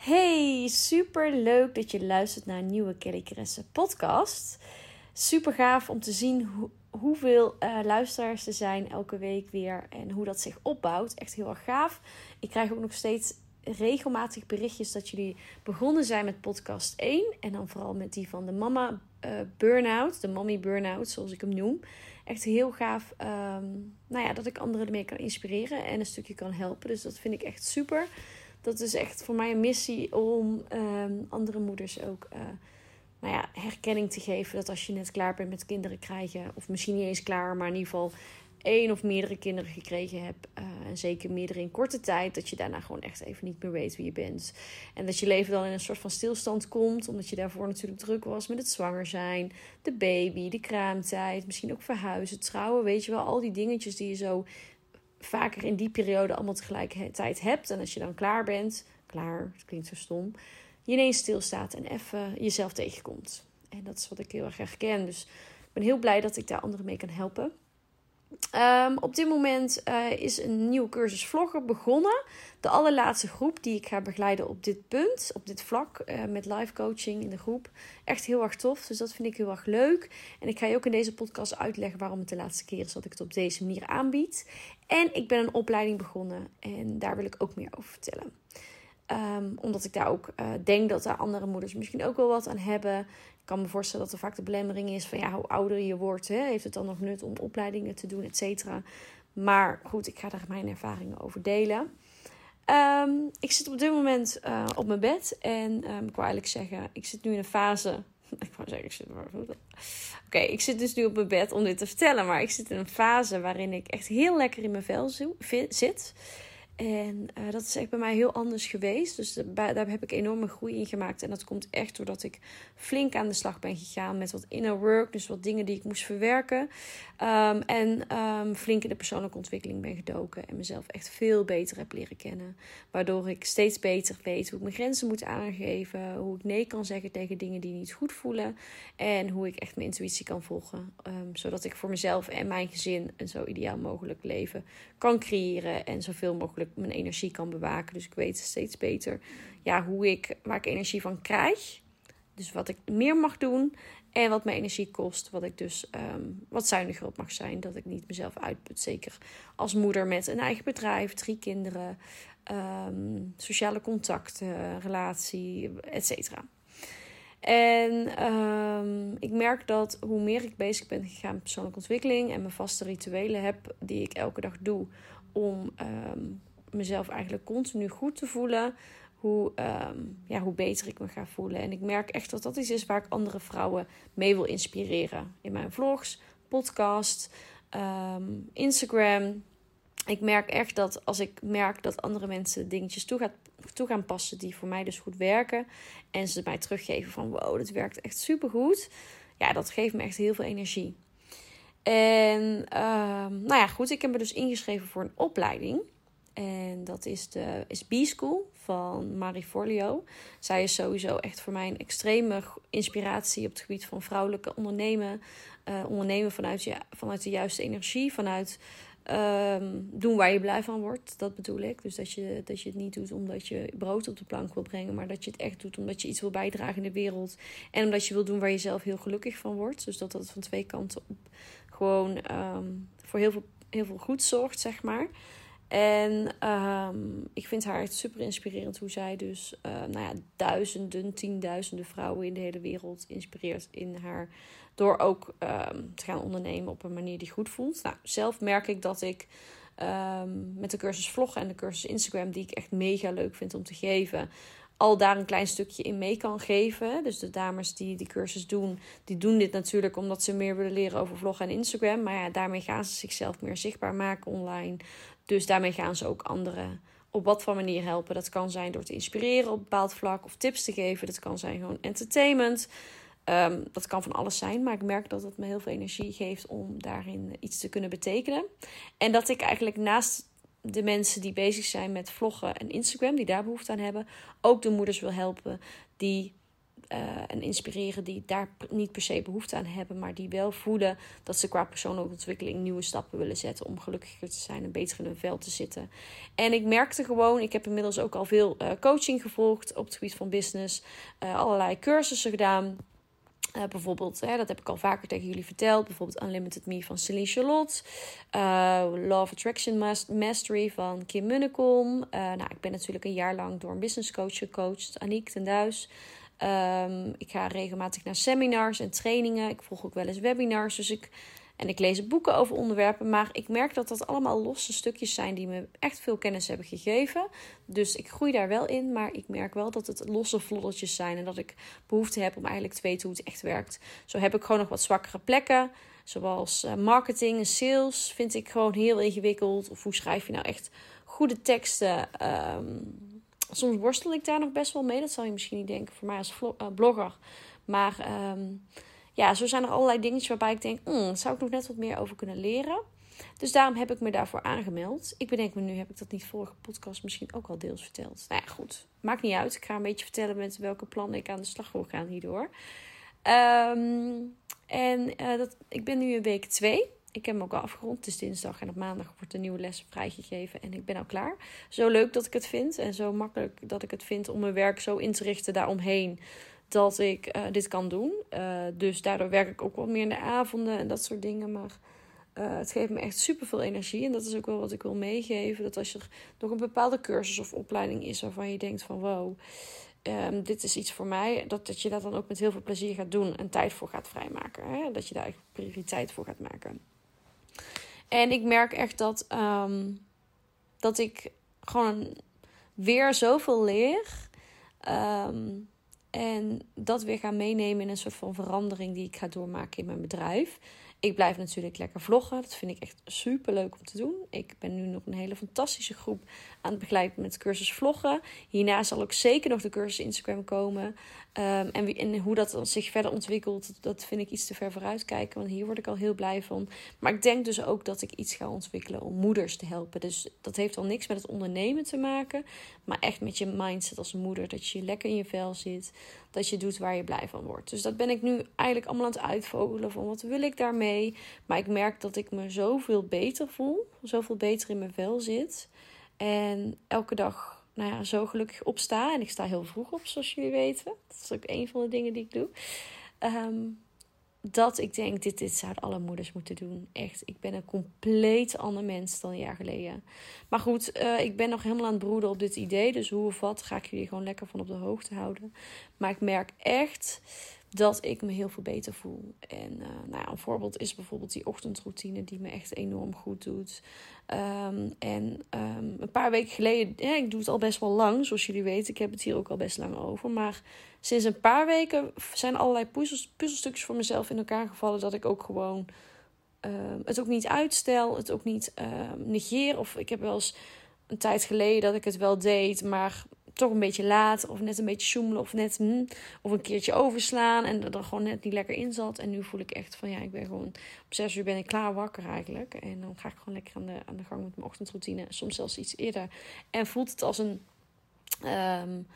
Hey, super leuk dat je luistert naar een nieuwe Kelly Caresse podcast. Super gaaf om te zien hoe, hoeveel uh, luisteraars er zijn elke week weer en hoe dat zich opbouwt. Echt heel erg gaaf. Ik krijg ook nog steeds regelmatig berichtjes dat jullie begonnen zijn met podcast 1 en dan vooral met die van de mama uh, burn-out, de mommy burn-out zoals ik hem noem. Echt heel gaaf um, nou ja, dat ik anderen ermee kan inspireren en een stukje kan helpen. Dus dat vind ik echt super dat is echt voor mij een missie om ehm, andere moeders ook uh, nou ja, herkenning te geven. Dat als je net klaar bent met kinderen krijgen, of misschien niet eens klaar, maar in ieder geval één of meerdere kinderen gekregen hebt, uh, en zeker meerdere in korte tijd, dat je daarna gewoon echt even niet meer weet wie je bent. En dat je leven dan in een soort van stilstand komt, omdat je daarvoor natuurlijk druk was met het zwanger zijn, de baby, de kraamtijd, misschien ook verhuizen, trouwen, weet je wel, al die dingetjes die je zo vaker in die periode allemaal tegelijkertijd hebt. En als je dan klaar bent, klaar, het klinkt zo stom, je ineens stilstaat en even jezelf tegenkomt. En dat is wat ik heel erg herken. Dus ik ben heel blij dat ik daar anderen mee kan helpen. Um, op dit moment uh, is een nieuwe cursus vlogger begonnen. De allerlaatste groep die ik ga begeleiden op dit punt, op dit vlak, uh, met live coaching in de groep. Echt heel erg tof, dus dat vind ik heel erg leuk. En ik ga je ook in deze podcast uitleggen waarom het de laatste keer is dat ik het op deze manier aanbied. En ik ben een opleiding begonnen en daar wil ik ook meer over vertellen. Um, omdat ik daar ook uh, denk dat daar andere moeders misschien ook wel wat aan hebben kan me voorstellen dat er vaak de belemmering is van ja, hoe ouder je wordt, hè, heeft het dan nog nut om opleidingen te doen, et cetera. Maar goed, ik ga daar mijn ervaringen over delen. Um, ik zit op dit moment uh, op mijn bed en um, ik wil eigenlijk zeggen, ik zit nu in een fase. Ik wou zeggen, ik zit. Oké, okay, ik zit dus nu op mijn bed om dit te vertellen, maar ik zit in een fase waarin ik echt heel lekker in mijn vel zit. En uh, dat is echt bij mij heel anders geweest. Dus daar heb ik enorme groei in gemaakt. En dat komt echt doordat ik flink aan de slag ben gegaan met wat inner work. Dus wat dingen die ik moest verwerken. Um, en um, flink in de persoonlijke ontwikkeling ben gedoken. En mezelf echt veel beter heb leren kennen. Waardoor ik steeds beter weet hoe ik mijn grenzen moet aangeven. Hoe ik nee kan zeggen tegen dingen die niet goed voelen. En hoe ik echt mijn intuïtie kan volgen. Um, zodat ik voor mezelf en mijn gezin een zo ideaal mogelijk leven kan creëren. En zoveel mogelijk mijn energie kan bewaken. Dus ik weet steeds beter ja, hoe ik, waar ik energie van krijg. Dus wat ik meer mag doen en wat mijn energie kost. Wat ik dus um, wat zuiniger op mag zijn. Dat ik niet mezelf uitput. Zeker als moeder met een eigen bedrijf, drie kinderen, um, sociale contacten, relatie, et cetera. En um, ik merk dat hoe meer ik bezig ben gegaan met persoonlijke ontwikkeling en mijn vaste rituelen heb die ik elke dag doe om mezelf eigenlijk continu goed te voelen, hoe, um, ja, hoe beter ik me ga voelen. En ik merk echt dat dat iets is waar ik andere vrouwen mee wil inspireren. In mijn vlogs, podcast, um, Instagram. Ik merk echt dat als ik merk dat andere mensen dingetjes toe, gaat, toe gaan passen die voor mij dus goed werken. En ze mij teruggeven van wow, dit werkt echt supergoed. Ja, dat geeft me echt heel veel energie. En um, nou ja, goed, ik heb me dus ingeschreven voor een opleiding. En dat is de is B-School van Marie Forleo. Zij is sowieso echt voor mij een extreme inspiratie op het gebied van vrouwelijke ondernemen. Uh, ondernemen vanuit, vanuit de juiste energie, vanuit um, doen waar je blij van wordt. Dat bedoel ik. Dus dat je, dat je het niet doet omdat je brood op de plank wil brengen, maar dat je het echt doet omdat je iets wil bijdragen in de wereld. En omdat je wil doen waar je zelf heel gelukkig van wordt. Dus dat dat van twee kanten op gewoon um, voor heel veel, heel veel goed zorgt, zeg maar. En um, ik vind haar echt super inspirerend hoe zij dus uh, nou ja, duizenden, tienduizenden vrouwen in de hele wereld inspireert in haar. Door ook um, te gaan ondernemen op een manier die goed voelt. Nou, zelf merk ik dat ik um, met de cursus vloggen en de cursus Instagram, die ik echt mega leuk vind om te geven, al daar een klein stukje in mee kan geven. Dus de dames die die cursus doen, die doen dit natuurlijk omdat ze meer willen leren over vloggen en Instagram. Maar ja, daarmee gaan ze zichzelf meer zichtbaar maken online. Dus daarmee gaan ze ook andere op wat voor manier helpen. Dat kan zijn door te inspireren op bepaald vlak of tips te geven. Dat kan zijn gewoon entertainment. Ehm, dat kan van alles zijn, maar ik merk dat het me heel veel energie geeft om daarin iets te kunnen betekenen. En dat ik eigenlijk naast de mensen die bezig zijn met vloggen en Instagram, die daar behoefte aan hebben, ook de moeders wil helpen die uh, en inspireren die daar niet per se behoefte aan hebben, maar die wel voelen dat ze qua persoonlijke ontwikkeling nieuwe stappen willen zetten om gelukkiger te zijn en beter in hun vel te zitten. En ik merkte gewoon, ik heb inmiddels ook al veel uh, coaching gevolgd op het gebied van business, uh, allerlei cursussen gedaan. Bijvoorbeeld, hè, dat heb ik al vaker tegen jullie verteld. Bijvoorbeeld Unlimited Me van Celine Charlotte. Law of Attraction Mastery van Kim Munnekom. Nou, ik ben natuurlijk een jaar lang door een business coach gecoacht. Aniek ten Duis. Um, ik ga regelmatig naar seminars en trainingen. Ik volg ook wel eens webinars. Dus ik, en ik lees boeken over onderwerpen. Maar ik merk dat dat allemaal losse stukjes zijn die me echt veel kennis hebben gegeven. Dus ik groei daar wel in. Maar ik merk wel dat het losse vloddertjes zijn. En dat ik behoefte heb om eigenlijk te weten hoe het echt werkt. Zo heb ik gewoon nog wat zwakkere plekken. Zoals eh, marketing en sales vind ik gewoon heel ingewikkeld. Of hoe schrijf je nou echt goede teksten? Um, soms worstel ik daar nog best wel mee. Dat zal je misschien niet denken voor mij als eh, blogger. Maar ehm, ja, zo zijn er allerlei dingetjes waarbij ik denk, mm, zou ik nog net wat meer over kunnen leren. Dus daarom heb ik me daarvoor aangemeld. Ik bedenk me nu, heb ik dat niet vorige podcast misschien ook al deels verteld. Nou ja, goed. Maakt niet uit. Ik ga een beetje vertellen met welke plannen ik aan de slag wil gaan hierdoor. Um, en uh, dat, ik ben nu in week 2 ik heb hem ook al afgerond. Het is dinsdag en op maandag wordt de nieuwe les vrijgegeven en ik ben al klaar. Zo leuk dat ik het vind en zo makkelijk dat ik het vind om mijn werk zo in te richten daaromheen dat ik uh, dit kan doen. Uh, dus daardoor werk ik ook wat meer in de avonden en dat soort dingen. Maar uh, het geeft me echt super veel energie. En dat is ook wel wat ik wil meegeven. Dat als er nog een bepaalde cursus of opleiding is waarvan je denkt van wow, um, dit is iets voor mij. Dat, dat je dat dan ook met heel veel plezier gaat doen en tijd voor gaat vrijmaken. Hè? Dat je daar eigenlijk prioriteit voor gaat maken. En ik merk echt dat, um, dat ik gewoon weer zoveel leer. Um, en dat weer ga meenemen in een soort van verandering die ik ga doormaken in mijn bedrijf. Ik blijf natuurlijk lekker vloggen. Dat vind ik echt super leuk om te doen. Ik ben nu nog een hele fantastische groep aan het begeleiden met cursus vloggen. Hierna zal ook zeker nog de cursus Instagram komen. Um, en, en, hoe dat zich verder ontwikkelt, dat vind ik iets te ver vooruit kijken. Want hier word ik al heel blij van. Maar ik denk dus ook dat ik iets ga ontwikkelen om moeders te helpen. Dus dat heeft al niks met het ondernemen te maken. Maar echt met je mindset als moeder. Dat je lekker in je vel zit. Dat je doet waar je blij van wordt. Dus dat ben ik nu eigenlijk allemaal aan het uitvogelen. Van wat wil ik daarmee? Maar ik merk dat ik me zoveel beter voel. Zoveel beter in mijn vel zit. En elke dag nou ja, zo gelukkig opsta. En ik sta heel vroeg op, zoals jullie weten. Dat is ook een van de dingen die ik doe. Ehm, dat ik denk, dit, dit zouden alle moeders moeten doen. Echt, ik ben een compleet ander mens dan een jaar geleden. Maar goed, uh, ik ben nog helemaal aan het broeden op dit idee. Dus hoe of wat, ga ik jullie gewoon lekker van op de hoogte houden. Maar ik merk echt dat ik me heel veel beter voel. En uh, nou ja, een voorbeeld is bijvoorbeeld die ochtendroutine die me echt enorm goed doet. Um, en um, een paar weken geleden, ja, ik doe het al best wel lang, zoals jullie weten. Ik heb het hier ook al best lang over. Maar sinds een paar weken zijn allerlei puzzels, puzzelstukjes voor mezelf in elkaar gevallen. Dat ik ook gewoon um, het ook niet uitstel, het ook niet negeer. Of ik heb wel eens een tijd geleden dat ik het wel deed, maar toch een beetje laat of net een beetje zoemelen of net hm, of een keertje overslaan en er gewoon net niet lekker in zat. En nu voel ik echt van ja, ik ben gewoon op zes uur ben ik klaar wakker eigenlijk. En dan ga ik gewoon lekker aan de, aan de gang met mijn ochtendroutine. Soms zelfs iets eerder. En voelt het als een... Um,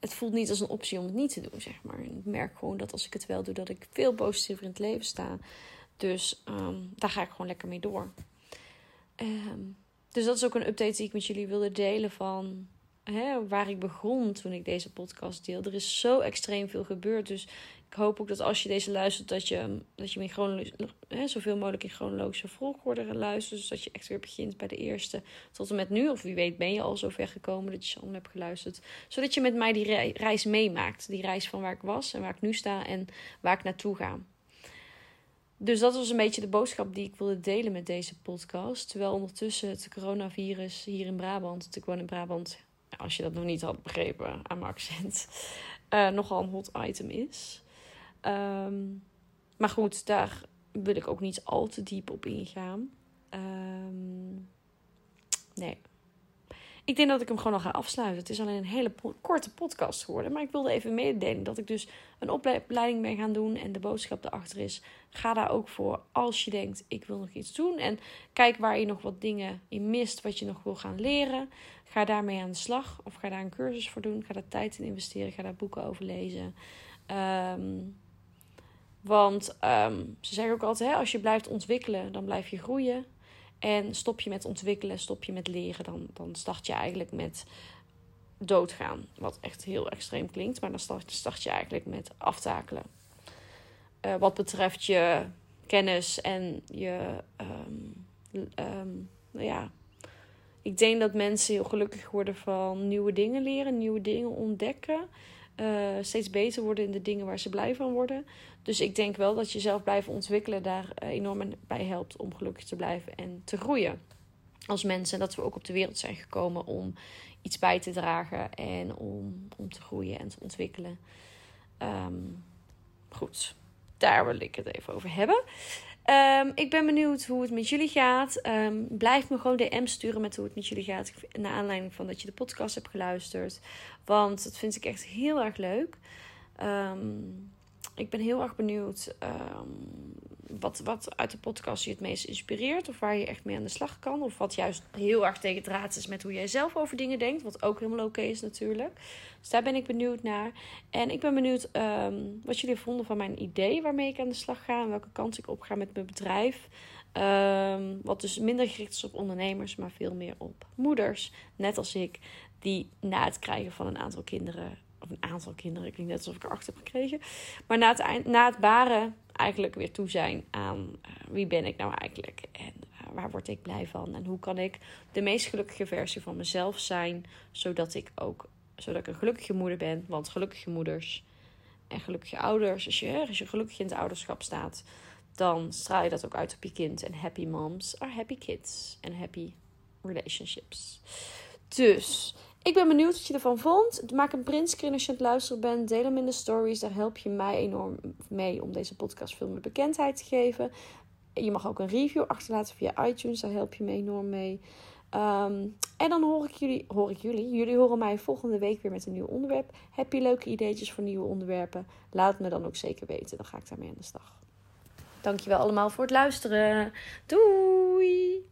het voelt niet als een optie om het niet te doen, zeg maar. Ik merk gewoon dat als ik het wel doe, dat ik veel positiever in het leven sta. Dus um, daar ga ik gewoon lekker mee door. Um, dus dat is ook een update die ik met jullie wilde delen van hè, waar ik begon toen ik deze podcast deel. Er is zo extreem veel gebeurd. Dus ik hoop ook dat als je deze luistert, dat je, dat je in hè, zoveel mogelijk in chronologische volgorde luistert. Dus dat je echt weer begint bij de eerste tot en met nu. Of wie weet ben je al zo ver gekomen dat je ze allemaal hebt geluisterd. Zodat je met mij die reis meemaakt. Die reis van waar ik was en waar ik nu sta en waar ik naartoe ga. Dus dat was een beetje de boodschap die ik wilde delen met deze podcast. Terwijl ondertussen het coronavirus hier in Brabant, ik woon in Brabant, als je dat nog niet had begrepen aan mijn accent, nogal een hot item is. Um, maar goed, daar wil ik ook niet al te diep op ingaan. Um, nee. Ik denk dat ik hem gewoon al ga afsluiten. Het is alleen een hele korte podcast geworden. Maar ik wilde even mededelen dat ik dus een opleiding ben gaan doen. En de boodschap erachter is: ga daar ook voor als je denkt: ik wil nog iets doen. En kijk waar je nog wat dingen in mist, wat je nog wil gaan leren. Ga daarmee aan de slag. Of ga daar een cursus voor doen. Ga daar tijd in investeren. Ga daar boeken over lezen. Ehm, want ehm, ze zeggen ook altijd: hè, als je blijft ontwikkelen, dan blijf je groeien. En stop je met ontwikkelen, stop je met leren, dan, dan start je eigenlijk met doodgaan. Wat echt heel extreem klinkt, maar dan start, start je eigenlijk met aftakelen. Uh, wat betreft je kennis en je. Um, nou ja. Ik denk dat mensen heel gelukkig worden van nieuwe dingen leren, nieuwe dingen ontdekken. Uh, steeds beter worden in de dingen waar ze blij van worden. Dus ik denk wel dat je zelf blijven ontwikkelen daar uh, enorm bij helpt om gelukkig te blijven en te groeien. Als mensen dat we ook op de wereld zijn gekomen om iets bij te dragen en om, om te groeien en te ontwikkelen. Um, goed, daar wil ik het even over hebben. Um, ik ben benieuwd hoe het met jullie gaat. Um, blijf me gewoon DM sturen met hoe het met jullie gaat. Naar aanleiding van dat je de podcast hebt geluisterd. Want dat vind ik echt heel erg leuk. Um, ik ben heel erg benieuwd wat, wat uit de podcast je het meest inspireert. Of waar je echt mee aan de slag kan. Of wat juist heel erg tegen draad is met hoe jij zelf over dingen denkt. Wat ook helemaal oké is natuurlijk. Dus daar ben ik benieuwd naar. En ik ben benieuwd um, wat jullie vonden van mijn idee waarmee ik aan de slag ga. En welke kant ik op ga met mijn bedrijf. Um, wat dus minder gericht is op ondernemers, maar veel meer op moeders. Net als ik, die na het krijgen van een aantal kinderen of een aantal kinderen, ik denk net alsof ik er acht heb gekregen. Maar na het, na het baren eigenlijk weer toe zijn aan uh, wie ben ik nou eigenlijk en uh, waar word ik blij van en hoe kan ik de meest gelukkige versie van mezelf zijn, zodat ik ook zodat ik een gelukkige moeder ben. Want gelukkige moeders en gelukkige ouders, als je, als je gelukkig in het ouderschap staat, dan straal je dat ook uit op je kind. En happy moms are happy kids and happy relationships. Dus ik ben benieuwd wat je ervan vond. Maak een printscreen als je aan het luisteren bent. Deel hem in de stories. Daar help je mij enorm mee om deze podcast veel meer bekendheid te geven. Je mag ook een review achterlaten via iTunes. Daar help je me enorm mee. Um, en dan hoor ik jullie, hoor ik jullie. Jullie horen mij volgende week weer met een nieuw onderwerp. Heb je leuke ideetjes voor nieuwe onderwerpen? Laat me dan ook zeker weten. Dan ga ik daarmee aan de slag. Dankjewel allemaal voor het luisteren. Doei!